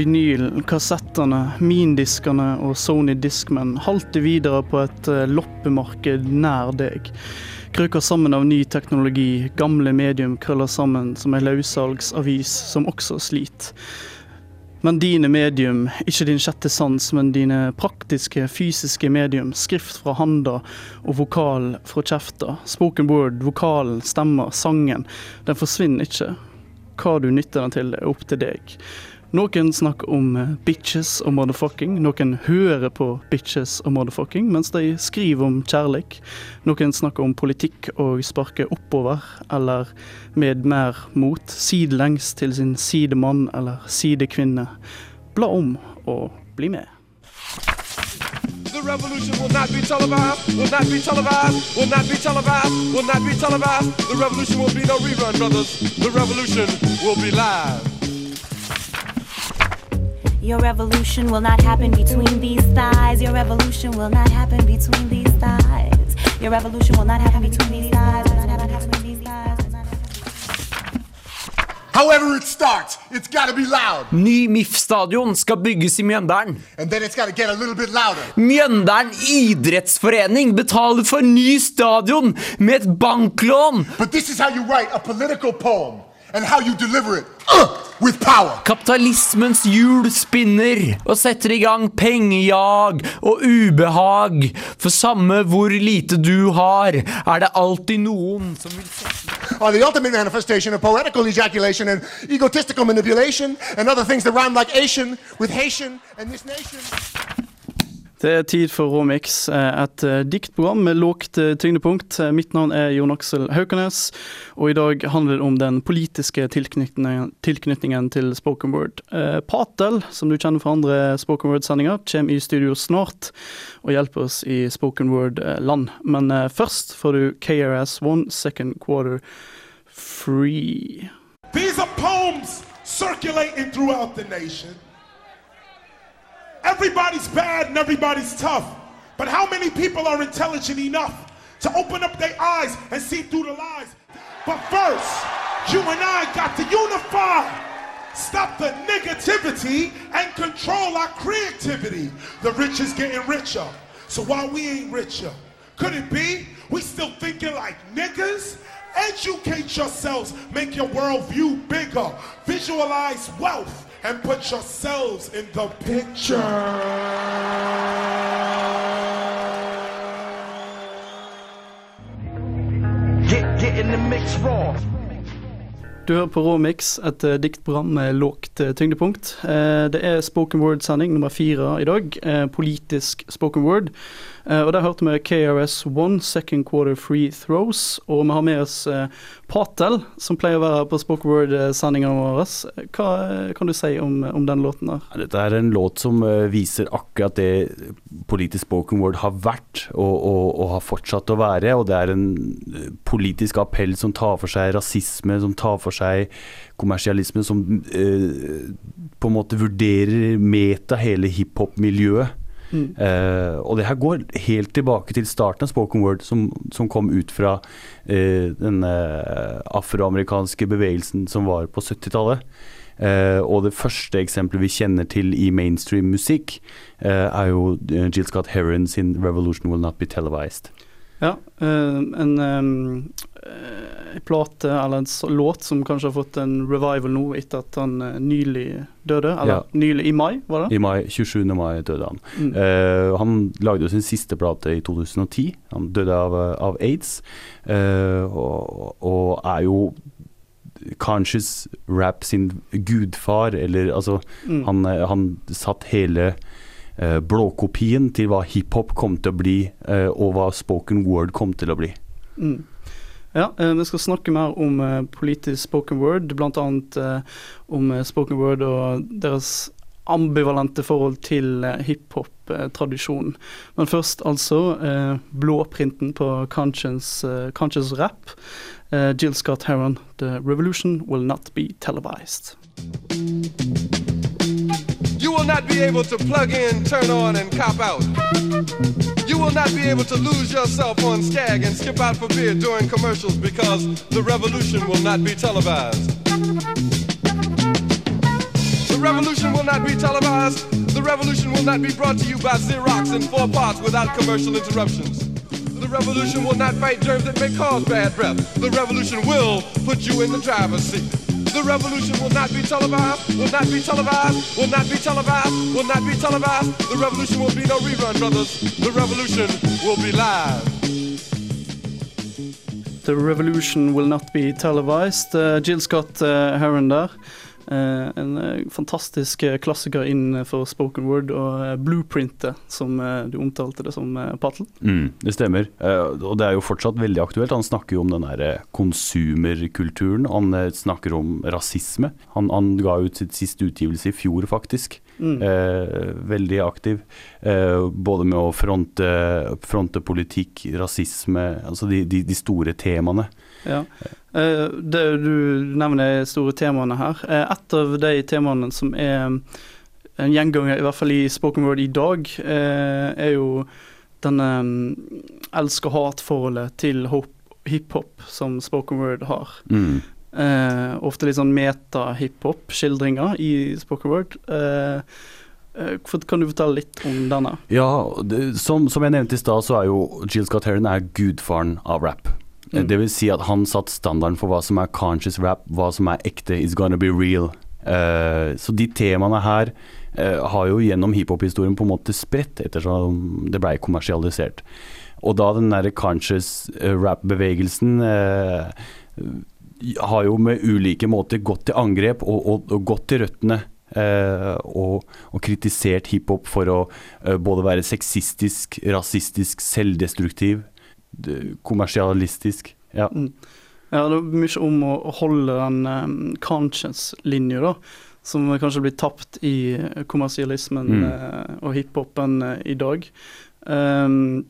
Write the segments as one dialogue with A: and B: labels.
A: Vinylen, kassettene, mindiskene og Sony Discman halter videre på et eh, loppemarked nær deg. Krøker sammen av ny teknologi, gamle medium krøller sammen som ei løssalgsavis som også sliter. Men dine medium, ikke din sjette sans, men dine praktiske, fysiske medium, skrift fra handa og vokal fra kjefta, spoken word, vokalen, stemmer, sangen, den forsvinner ikke. Hva du nytter den til, er opp til deg. Noen snakker om eh, bitches og motherfucking. Noen hører på bitches og motherfucking mens de skriver om kjærlighet. Noen snakker om politikk og sparker oppover, eller med mer mot, sidelengs til sin sidemann eller sidekvinne. Bla om og bli med.
B: The revolution will not be televised, will not be televised, will not be televised. The revolution will be no rerun, brothers. The revolution will be live.
C: Your revolution will not happen between these thighs. Your revolution will not happen between these thighs. Your revolution will not happen between these thighs.
D: However it starts, it's gotta be loud.
E: Ny MIF-stadion skal bygges i Mjøndalen.
D: And then it's gotta get a little bit louder.
E: Mjøndalen idrettsforening betaler for ny stadion med et banklån.
D: But this is how you write a political poem and how you deliver it uh, with power.
E: Kapitalismens hjul spinner og setter i gang pengejag og ubehag. For samme hvor lite du har, er det alltid noen som vil
D: Are the ultimate manifestation of poetical ejaculation and egotistical manipulation and other things that rhyme like Asian with Haitian and this nation.
A: Det er tid for Romix, eh, et eh, diktprogram med lågt eh, tyngdepunkt. Mitt navn er Jon Aksel Haukanes, og i dag handler det om den politiske tilknytningen, tilknytningen til spoken word. Patel, som du kjenner fra andre spoken word-sendinger, kommer i studio snart og hjelper oss i spoken word-land. Men først får du KRS One Second Quarter Free.
F: These are poems circulating throughout the nation. Everybody's bad and everybody's tough. But how many people are intelligent enough to open up their eyes and see through the lies? But first, you and I got to unify. Stop the negativity and control our creativity. The rich is getting richer. So why we ain't richer? Could it be we still thinking like niggas? Educate yourselves, make your worldview bigger. Visualize wealth and put yourselves in the picture.
G: Get, get in the mix raw.
A: Du hører på Råmix, et eh, diktprogram med lågt eh, tyngdepunkt. Eh, det er spoken word-sending nummer fire i dag. eh, politisk spoken word. Eh, og der hørte vi KRS-One, Second Quarter Free Throws. Og vi har med oss eh, Patel, som pleier å være på spoken word-sendingene våre. Hva eh, kan du si om, om den låten der?
H: Dette er en låt som viser akkurat det politisk spoken word har vært og, og, og har fortsatt å være. Og det er en politisk appell som tar for seg rasisme, som tar for seg kommersialisme, som eh, på en måte vurderer meta hele hiphop-miljøet. Eh, og det her går helt tilbake til starten av spoken word, som, som kom ut fra eh, den eh, afroamerikanske bevegelsen som var på 70-tallet. Eh, og det første eksempelet vi kjenner til i mainstream musikk, eh, er jo eh, Jill Scott Heron sin 'Revolution Will Not Be Televised'.
A: Ja, eh, en eh, en plate, eller en låt som kanskje har fått en revival nå etter at han eh, nylig døde. Eller
H: Ja.
A: nylig i mai, var det?
H: I mai, 27. mai døde han.
A: Mm.
H: Uh, han lagde jo sin siste plate i 2010. Han døde av, av aids, uh, og, og er jo conscious rap sin gudfar, eller altså
A: Mm.
H: han, han satt hele blåkopien til hva hiphop kom til å bli, eh, og hva spoken word kom til å bli.
A: Mm. Ja, eh, vi skal snakke mer om eh, politisk spoken word, bl.a. Eh, om eh, spoken word og deres ambivalente forhold til eh, hiphop-tradisjonen. Men først altså eh, blåprinten på Conscience, conscience Rap. Eh, Jill Scott Heron, 'The Revolution Will Not Be Televised'.
B: Will not be able to plug in, turn on, and cop out. You will not be able to lose yourself on Skag and skip out for beer during commercials because the revolution will not be televised. The revolution will not be televised. The revolution will not be brought to you by Xerox in four parts without commercial interruptions. The revolution will not fight germs that may cause bad breath. The revolution will put you in the driver's seat. The revolution will not be televised, will not be televised, will not be televised, will not be televised. The revolution will be no rerun, brothers. The revolution will be live.
A: The Revolution Will Not Be Televised. Eh, Jill Scott Heron der. Eh, en eh, fantastisk eh, klassiker innenfor spoken word og blueprintet, som du omtalte det som, Patel.
H: Mm, det stemmer, og det er jo fortsatt veldig aktuelt. Han snakker jo om den der eh, konsumerkulturen, han snakker om rasisme. Han, han ga ut sitt siste utgivelse i fjor, faktisk.
A: Mm.
H: Eh, veldig aktiv. Eh, både med å fronte, fronte politikk, rasisme, altså de, de, de store temaene.
A: Ja. Eh, det du nevner de store temaene her. Eh, et av de temaene som er en gjenganger, i hvert fall i spoken word i dag, eh, er jo denne mm, elsk-og-hat-forholdet til hop- hiphop som spoken word har.
H: Mm.
A: Eh, ofte litt sånn meta-hiphop-skildringer i spoken word. Eh, kan du fortelle litt om denne?
H: Ja, det, som, som jeg nevnte i stad, så er jo Jill Scott Heron er gudfaren av rap.
A: Mm.
H: Det vil si at han satt standarden for hva som er conscious rap, hva som er ekte, it's gonna be real. Uh, så de temaene her uh, har jo gjennom hiphop-historien på en måte spredt, ettersom det blei kommersialisert. Og da den derre conscious rap-bevegelsen uh, har jo med ulike måter gått til angrep og, og, og gått til røttene. Uh, og, og kritisert hiphop for å uh, både være sexistisk, rasistisk, selvdestruktiv, kommersialistisk. Ja.
A: Mm. Ja, det er mye om å holde den um, conscience-linja, da. Som kanskje blir tapt i kommersialismen
H: Mm.
A: uh, og hiphopen uh, i dag. Um,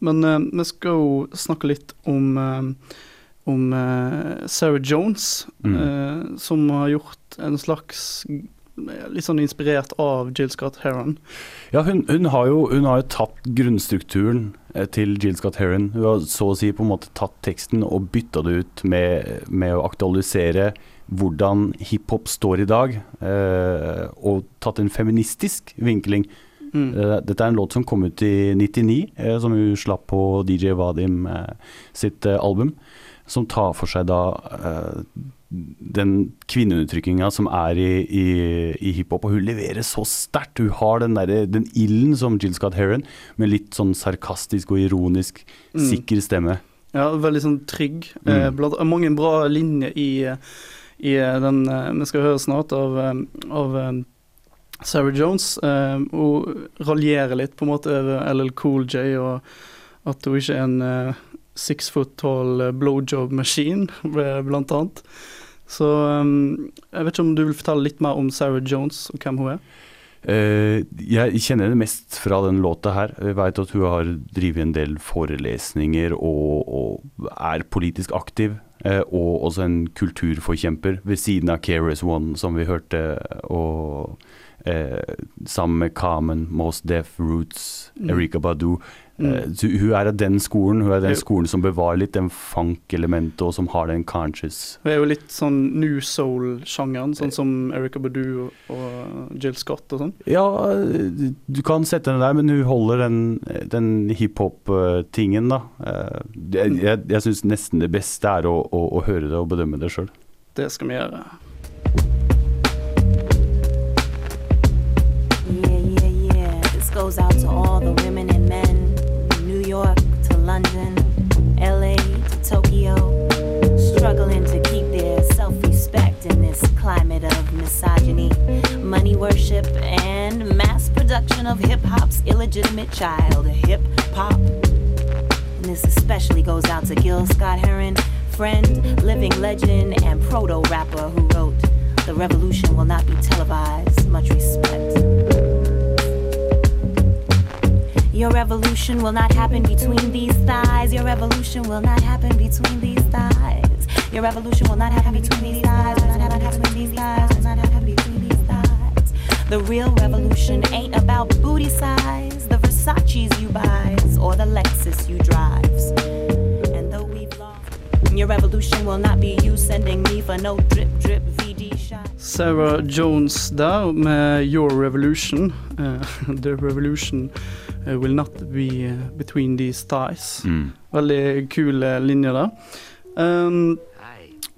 A: men uh, vi skal jo snakke litt om, om Sarah Jones,
H: Mm.
A: som har gjort en slags Litt sånn inspirert av Jill Scott Heron.
H: Ja, hun, hun, har jo, hun har jo tatt grunnstrukturen eh, til Jill Scott Heron. Hun har så å si på en måte tatt teksten og bytta det ut med, med å aktualisere hvordan hiphop står i dag, eh, og tatt en feministisk vinkling.
A: Mm.
H: Eh, dette er en låt som kom ut i 99, eh, som hun slapp på DJ Vadim eh, sitt album, som tar for seg da eh, den kvinneundertrykkinga som er i, i, i hiphop, og hun leverer så sterkt. Hun har den, der, den ilden som Jill Scott Heron, med litt sånn sarkastisk og ironisk,
A: Mm.
H: sikker stemme.
A: Ja, veldig sånn trygg. Eh,
H: Mm.
A: blant, mange bra linjer i, i den eh, vi skal høre snart av, eh, av eh, Sarah Jones. Eh, hun raljerer litt på en måte over LL Cool J, og at hun ikke er en eh, six foot tall eh, blowjob machine, eh, blant annet. Så eh, jeg vet ikke om du vil fortelle litt mer om Sarah Jones og hvem hun er?
H: Eh, jeg kjenner henne mest fra den låta her. Jeg veit at hun har drevet en del forelesninger og, og er politisk aktiv. og også en kulturforkjemper ved siden av KRS One, som vi hørte. Og eh, sammen med Kamen, Most Deaf, Roots,
A: Mm.
H: Erika Badu.
A: Mm.
H: Eh, hun er av den skolen. Hun er den skolen som bevarer litt den funk-elementet, og som har den conscious
A: Hun er jo litt sånn new soul-sjangeren, sånn som Erika Badu og, Jill Scott og sånn.
H: Ja, du kan sette henne der, men hun holder den, den hiphop-tingen, da. Eh, Jeg, jeg, jeg syns nesten det beste er å, å, å høre det og bedømme det sjøl.
A: Det skal vi gjøre.
C: Goes out to all the women and men. New York to London, LA to Tokyo. Struggling to keep their self respect in this climate of misogyny, money worship, and mass production of hip hop's illegitimate child, hip hop. And this especially goes out to Gil Scott Heron, friend, living legend, and proto rapper who wrote The revolution will not be televised. Much respect. Your revolution will not happen between these thighs. Your revolution will not happen between these thighs. Your revolution will not happen between these thighs. Will not happen between these thighs. Will not happen between these thighs. The real revolution ain't about booty size, the Versace's you buys, or the Lexus you drives. And though we've lost, your revolution will not be you sending me for no drip drip VD shot.
A: Sarah Jones der med Your Revolution. Eh, the revolution will not be eh, between these ties'.
H: Mm.
A: Veldig kul linjer linje der. Um,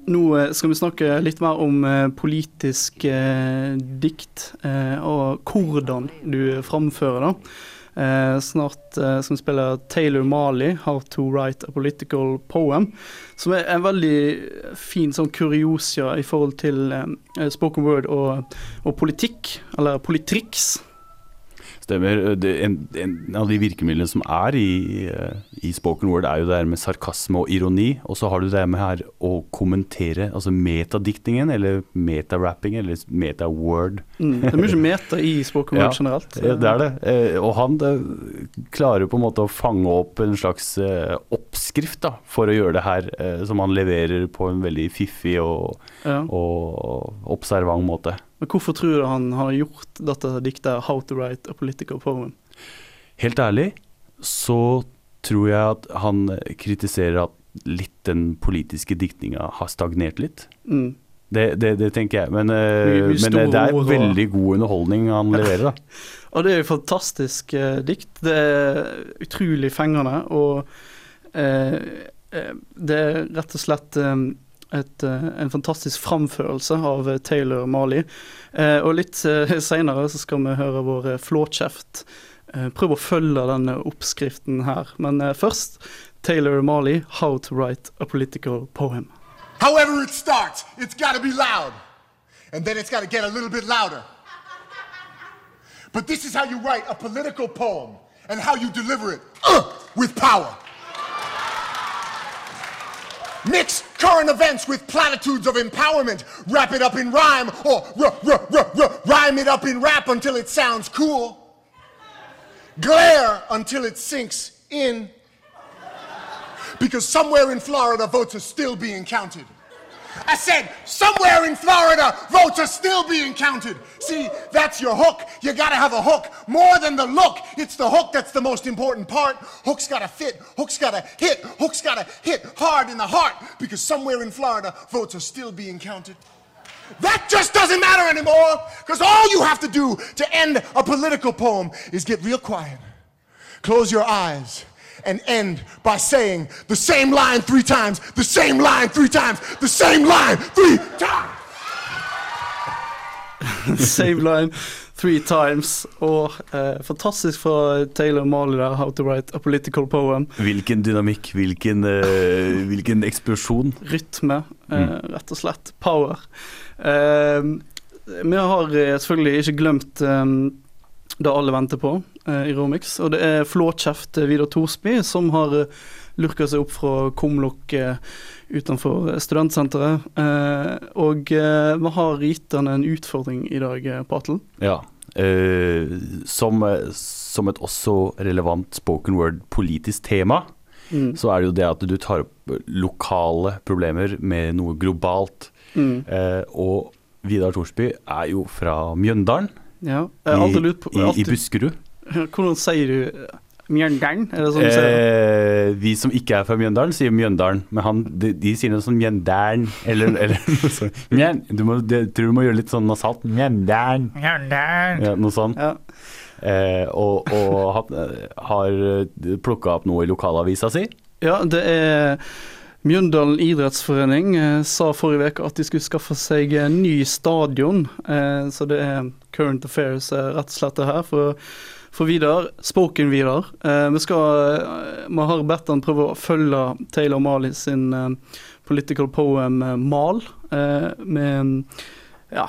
A: nå eh, skal vi snakke litt mer om eh, politisk eh, dikt, eh, og hvordan du framfører det. Eh, snart eh, skal vi spille Taylor Mali, 'How to Write a Political Poem'. Som er en veldig fin sånn kuriosia i forhold til eh, spoken word og, og politikk, eller politikks.
H: Stemmer. Det, en, en av de virkemidlene som er i, eh, i spoken word, er jo det her med sarkasme og ironi. Og så har du det med her å kommentere, altså metadiktningen, eller metarapping, eller metaword.
A: Mm, det er mye meta i spoken word
H: Ja,
A: generelt.
H: Det er det. Eh, Og han det, klarer på en måte å fange opp en slags eh, oppskrift da, for å gjøre det her, eh, som han leverer på en veldig fiffig og,
A: Ja.
H: og observant måte.
A: Men hvorfor tror du han har gjort dette diktet 'How to Write a Political Poem'?
H: Helt ærlig så tror jeg at han kritiserer at litt den politiske diktninga har stagnert litt.
A: Mm.
H: Det, det, det tenker jeg. Men, eh,
A: mye
H: men
A: store
H: det er
A: ord
H: veldig god underholdning han leverer, da.
A: Og det er jo fantastisk uh, dikt. Det er utrolig fengende, og uh, eh, det er rett og slett eh, et, eh, en fantastisk framførelse av eh, Taylor Mali. Eh, og litt seinere så skal vi høre vår flåkjeft prøve å følge denne oppskriften her. Men først Taylor Mali, 'How to Write a Political Poem'.
D: However. But this is how you write a political poem and how you deliver it uh, with power. Mix current events with platitudes of empowerment. Wrap it up in rhyme or r- r- r- r- rhyme it up in rap until it sounds cool. Glare until it sinks in because somewhere in Florida votes are still being counted. I said, somewhere in Florida, votes are still being counted. See, that's your hook. You gotta have a hook. More than the look, it's the hook that's the most important part. Hook's gotta fit, hook's gotta hit, hook's gotta hit hard in the heart because somewhere in Florida, votes are still being counted. That just doesn't matter anymore because all you have to do to end a political poem is get real quiet, close your eyes, and end by saying the same line three times, the same line three times, the same line three times.
A: same line three times. Og eh, fantastisk fra Taylor Marley der, 'How to Write a Political Poem'.
H: Hvilken dynamikk, hvilken, eh, hvilken eksplosjon.
A: rytme, eh, rett og slett. Power. Eh, vi har eh, selvfølgelig ikke glemt eh, det alle venter på eh, i Romix, og det er flåkjeft eh, Vidar Thorsby som har uh, lurka seg opp fra kumlokk eh, utenfor studentsenteret. Eh, og eh, vi har gitt han en utfordring i dag, eh, Patel.
H: Ja. eh, som, eh, som et også relevant spoken word politisk tema,
A: Mm.
H: så er det jo det at du tar opp lokale problemer med noe globalt.
A: Mm.
H: Eh, og Vidar Thorsby er jo fra Mjøndalen
A: Ja. Jeg har
H: i,
A: lurt på
H: i, i Buskerud.
A: Hvordan sier du eh, Mjøndalen? Er det sånn du sier det?
H: Eh, vi som ikke er fra Mjøndalen, sier Mjøndalen. Men han, de, de sier noe sånn Mjøndalen, eller, eller noe sånt. Mjøn, du må, de, tror du må gjøre litt sånn nasalt. Mjøndalen. Ja, noe sånt.
A: Ja.
H: Eh, og og eh, har plukka opp noe i lokalavisa si.
A: Ja, det er Mjøndalen idrettsforening eh, sa forrige uke at de skulle skaffe seg en ny stadion. Eh, så det er current affairs eh, rett og slett det her. For, for Vidar, spoken Vidar. Eh, vi skal eh, Vi har bedt han prøve å følge Taylor Mali sin eh, political poem Mal, med ja,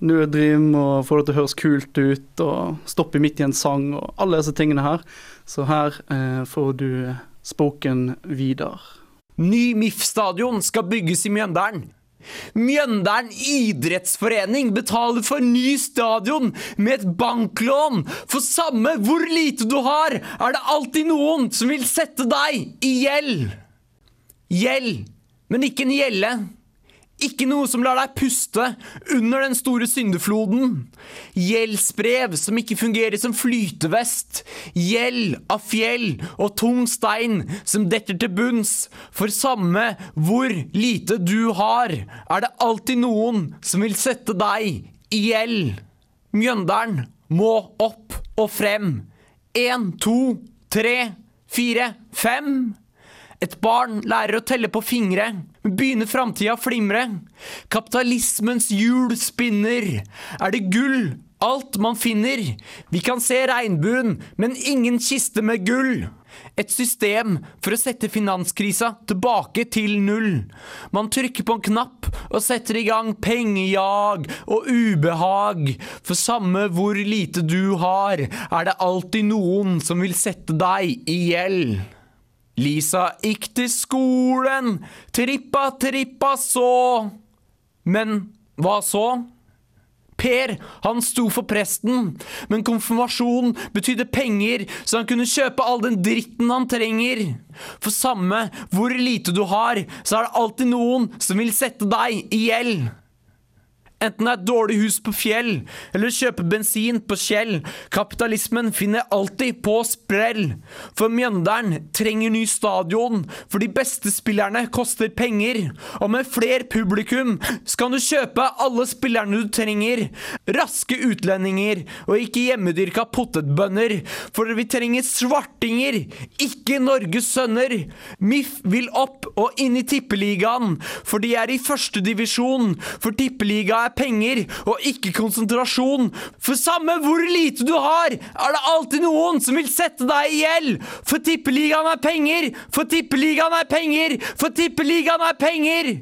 A: nødrim og få det til å høres kult ut og stoppe midt i en sang og alle disse tingene her. Så her får du spoken Vidar.
E: Ny MIF-stadion skal bygges i Mjøndalen. Mjøndalen idrettsforening betaler for ny stadion med et banklån. For samme hvor lite du har, er det alltid noen som vil sette deg i gjeld. Gjeld, men ikke en gjelle. Ikke noe som lar deg puste under den store syndefloden. Gjeldsbrev som ikke fungerer som flytevest. Gjeld av fjell og tung stein som detter til bunns. For samme hvor lite du har, er det alltid noen som vil sette deg i gjeld. Mjøndalen må opp og frem. Én, to, tre, fire, fem. Et barn lærer å telle på fingre, begynner framtida å flimre. Kapitalismens hjul spinner. Er det gull, alt man finner? Vi kan se regnbuen, men ingen kiste med gull. Et system for å sette finanskrisa tilbake til null. Man trykker på en knapp og setter i gang pengejag og ubehag. For samme hvor lite du har, er det alltid noen som vil sette deg i gjeld. Lisa gikk til skolen, trippa, trippa så. Men hva så? Per, han sto for presten, men konfirmasjon betydde penger, så han kunne kjøpe all den dritten han trenger. For samme hvor lite du har, så er det alltid noen som vil sette deg i gjeld. Enten det er et dårlig hus på fjell, eller kjøpe bensin på Kjell. Kapitalismen finner alltid på sprell. For Mjøndalen trenger ny stadion, for de beste spillerne koster penger. Og med fler publikum skal du kjøpe alle spillerne du trenger. Raske utlendinger, og ikke hjemmedyrka potetbønner. For vi trenger svartinger, ikke Norges sønner. MIF vil opp og inn i tippeligaen, for de er i førstedivisjon. For tippeliga er penger og ikke konsentrasjon. For samme hvor lite du har, er det alltid noen som vil sette deg i gjeld. For tippeligaen er penger, for tippeligaen er penger, for tippeligaen er penger.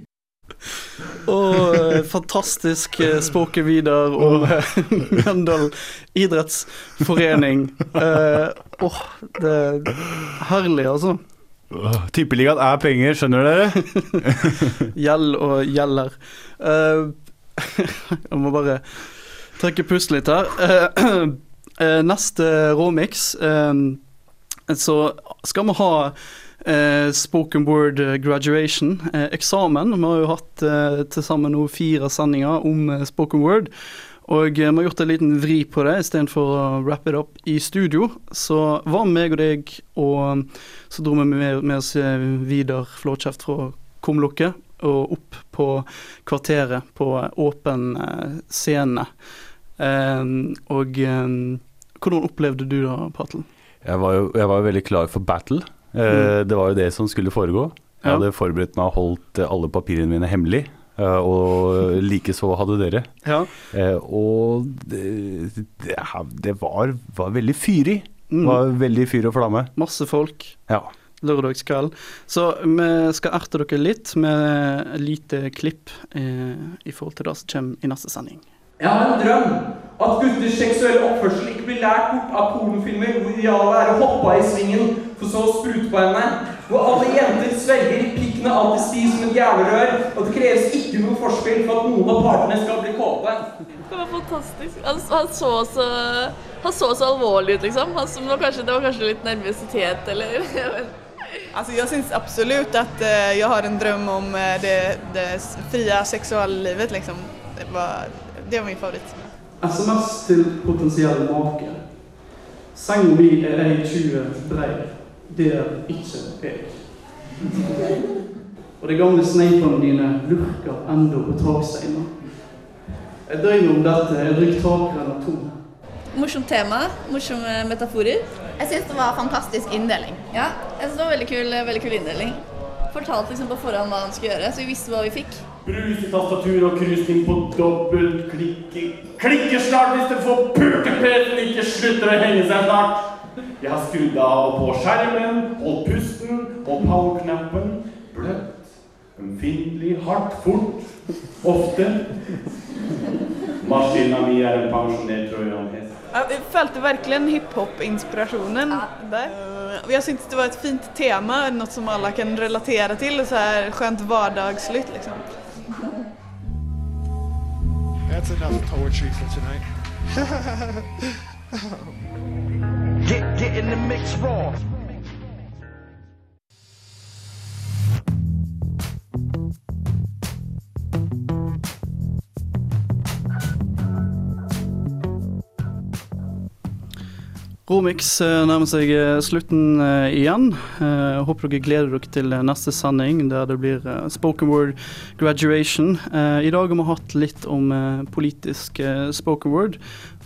A: Og oh, fantastisk spoken videre om eh, Mjøndalen idrettsforening. Åh, uh, oh, det er herlig, altså.
H: Tippeligaen er penger, skjønner dere?
A: Gjeld og gjelder. Eh, jeg må bare trekke pusten litt her. Eh, eh, neste råmix eh, så skal vi ha spoken word graduation, eksamen. Vi har jo hatt til sammen nå fire sendinger om spoken word. Og vi har gjort en liten vri på det, istedenfor å wrap it up i studio. Så var meg og deg, og så dro vi med, med oss Vidar Flåkjeft fra Kumlokket og opp på Kvarteret på åpen eh, scene. Eh, og eh, hvordan opplevde du da, Patel?
H: Jeg var jo jeg var veldig klar for battle. Mm. Det var jo det som skulle foregå. Jeg
A: Ja.
H: hadde forberedt meg og holdt eh, alle papirene mine hemmelig. eh, Og likeså hadde dere.
A: Ja.
H: Eh, Og det, det, det var, var veldig fyrig.
A: Mm.
H: Var veldig fyr og flamme.
A: Masse folk.
H: Ja.
A: Lørdagskveld. Så vi skal erte dere litt med et lite klipp eh, i forhold til det som kommer i neste sending.
I: Jeg har en drøm. At gutters seksuelle oppførsel ikke blir lært bort av pornofilmer hvor idealet er å hoppe av i svingen, for så å sprute på henne. Hvor alle jenter svelger pikkene alltid sti som et jævlerør, og det kreves ikke noe forspill for at noen av partene skal bli kåte.
J: Det var fantastisk. Han, han, så så, han så så alvorlig ut, liksom. Han, det var kanskje, det var kanskje litt nervøsitet, eller jeg vet.
K: Alltså jag syns absolut att eh, jag har en dröm om eh, det, det fria sexuallivet liksom. Det var, det var min favorit.
A: SMS til potensiell make. Senga mi er 1,20 brei. Det er ikke jeg. Og de gamle sneipene dine lurker ennå på taksteina. Jeg drømmer om dette, jeg drikker takrenna tom.
J: Morsomt tema, morsomme metaforer.
L: Jeg syns det var fantastisk inndeling.
J: Ja, jeg synes det var veldig kul, veldig kul inndeling. Fortalte liksom på forhånd hva han skulle gjøre, så vi visste hva vi fikk.
M: Brus i tastatur og krysning på dobbeltklikking. Klikker snart hvis det får pultepeten ikke slutter å henge seg snart. Jeg har skrudd av og på skjermen, holdt pusten og power-knappen. Bløtt, ømfintlig, hardt, fort, ofte. Maskina mi er en pensjonert trojanhest.
K: Ja, Jag følte verkligen hiphop-inspirationen ja. där. Jag tyckte det var et fint tema, noe som alle kan relatera til så här skönt vardagsligt liksom.
N: That's enough poetry for tonight.
G: get, get in the mix raw.
A: Romix eh, nærmer seg eh, slutten eh, igjen. Jeg håper dere gleder dere til neste sending, der det blir spoken word graduation. I dag har vi hatt litt om politisk spoken word,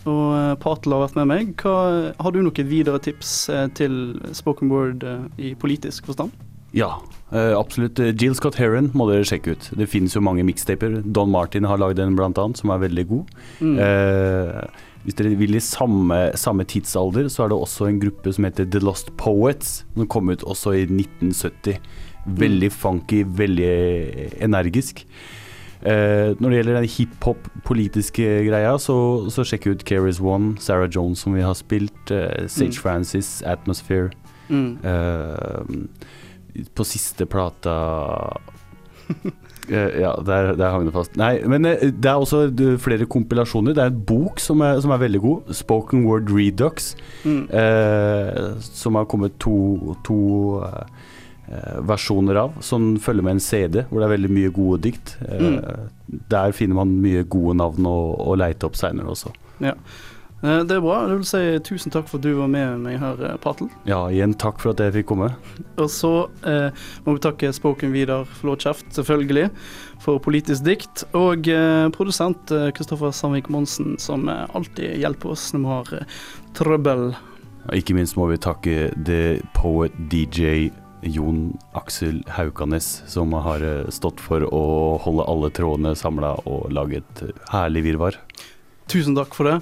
A: og Patel har vært med meg. Hva, har du noen videre tips til spoken word i politisk forstand?
H: Ja, absolutt. Jill Scott Heron må dere sjekke ut. Det finnes jo mange mixtaper. Don Martin har lagd en blant annet, som er veldig god.
A: Mm.
H: Eh, hvis dere vil i samme, samme tidsalder, så er det også en gruppe som heter The Lost Poets, som kom ut også i 1970. Veldig funky, veldig energisk. Eh, når det gjelder den hiphop-politiske greia, så, så sjekk ut Keris One, Sarah Jones som vi har spilt, eh, Sage
A: Mm.
H: Francis, Atmosphere.
A: Mm.
H: Eh, på siste plata ja, der, der hang det fast. Nei, men eh, det er også eh, flere kompilasjoner. Det er en bok som er, som er veldig god. Spoken Word Redux.
A: Mm.
H: Eh, som har kommet to, to eh, eh, versjoner av, som følger med en CD, hvor det er veldig mye gode dikt. Eh, Der finner man mye gode navn å, å leite opp seinere også.
A: Ja. Eh, Det er bra. Jeg vil si tusen takk for at du var med meg her, eh, Patel.
H: Ja, igjen takk for at jeg fikk komme.
A: Og så eh, må vi takke Spoken Vidar Flåkjeft, selvfølgelig, for politisk dikt. Og eh, produsent eh, Kristoffer Sandvik Monsen, som eh, alltid hjelper oss når vi har eh, trøbbel.
H: Ja, Ikke minst må vi takke The Poet DJ Jon Aksel Haukanes, som har eh, stått for å holde alle trådene samla og lage et eh, herlig virvar.
A: Tusen takk for det.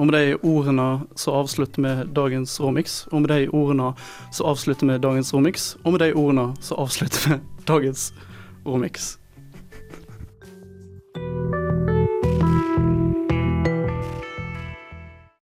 A: Og med de ordene så avslutter vi dagens Romix. Og med de ordene så avslutter vi dagens Romix. Og med de ordene så avslutter vi dagens Romix.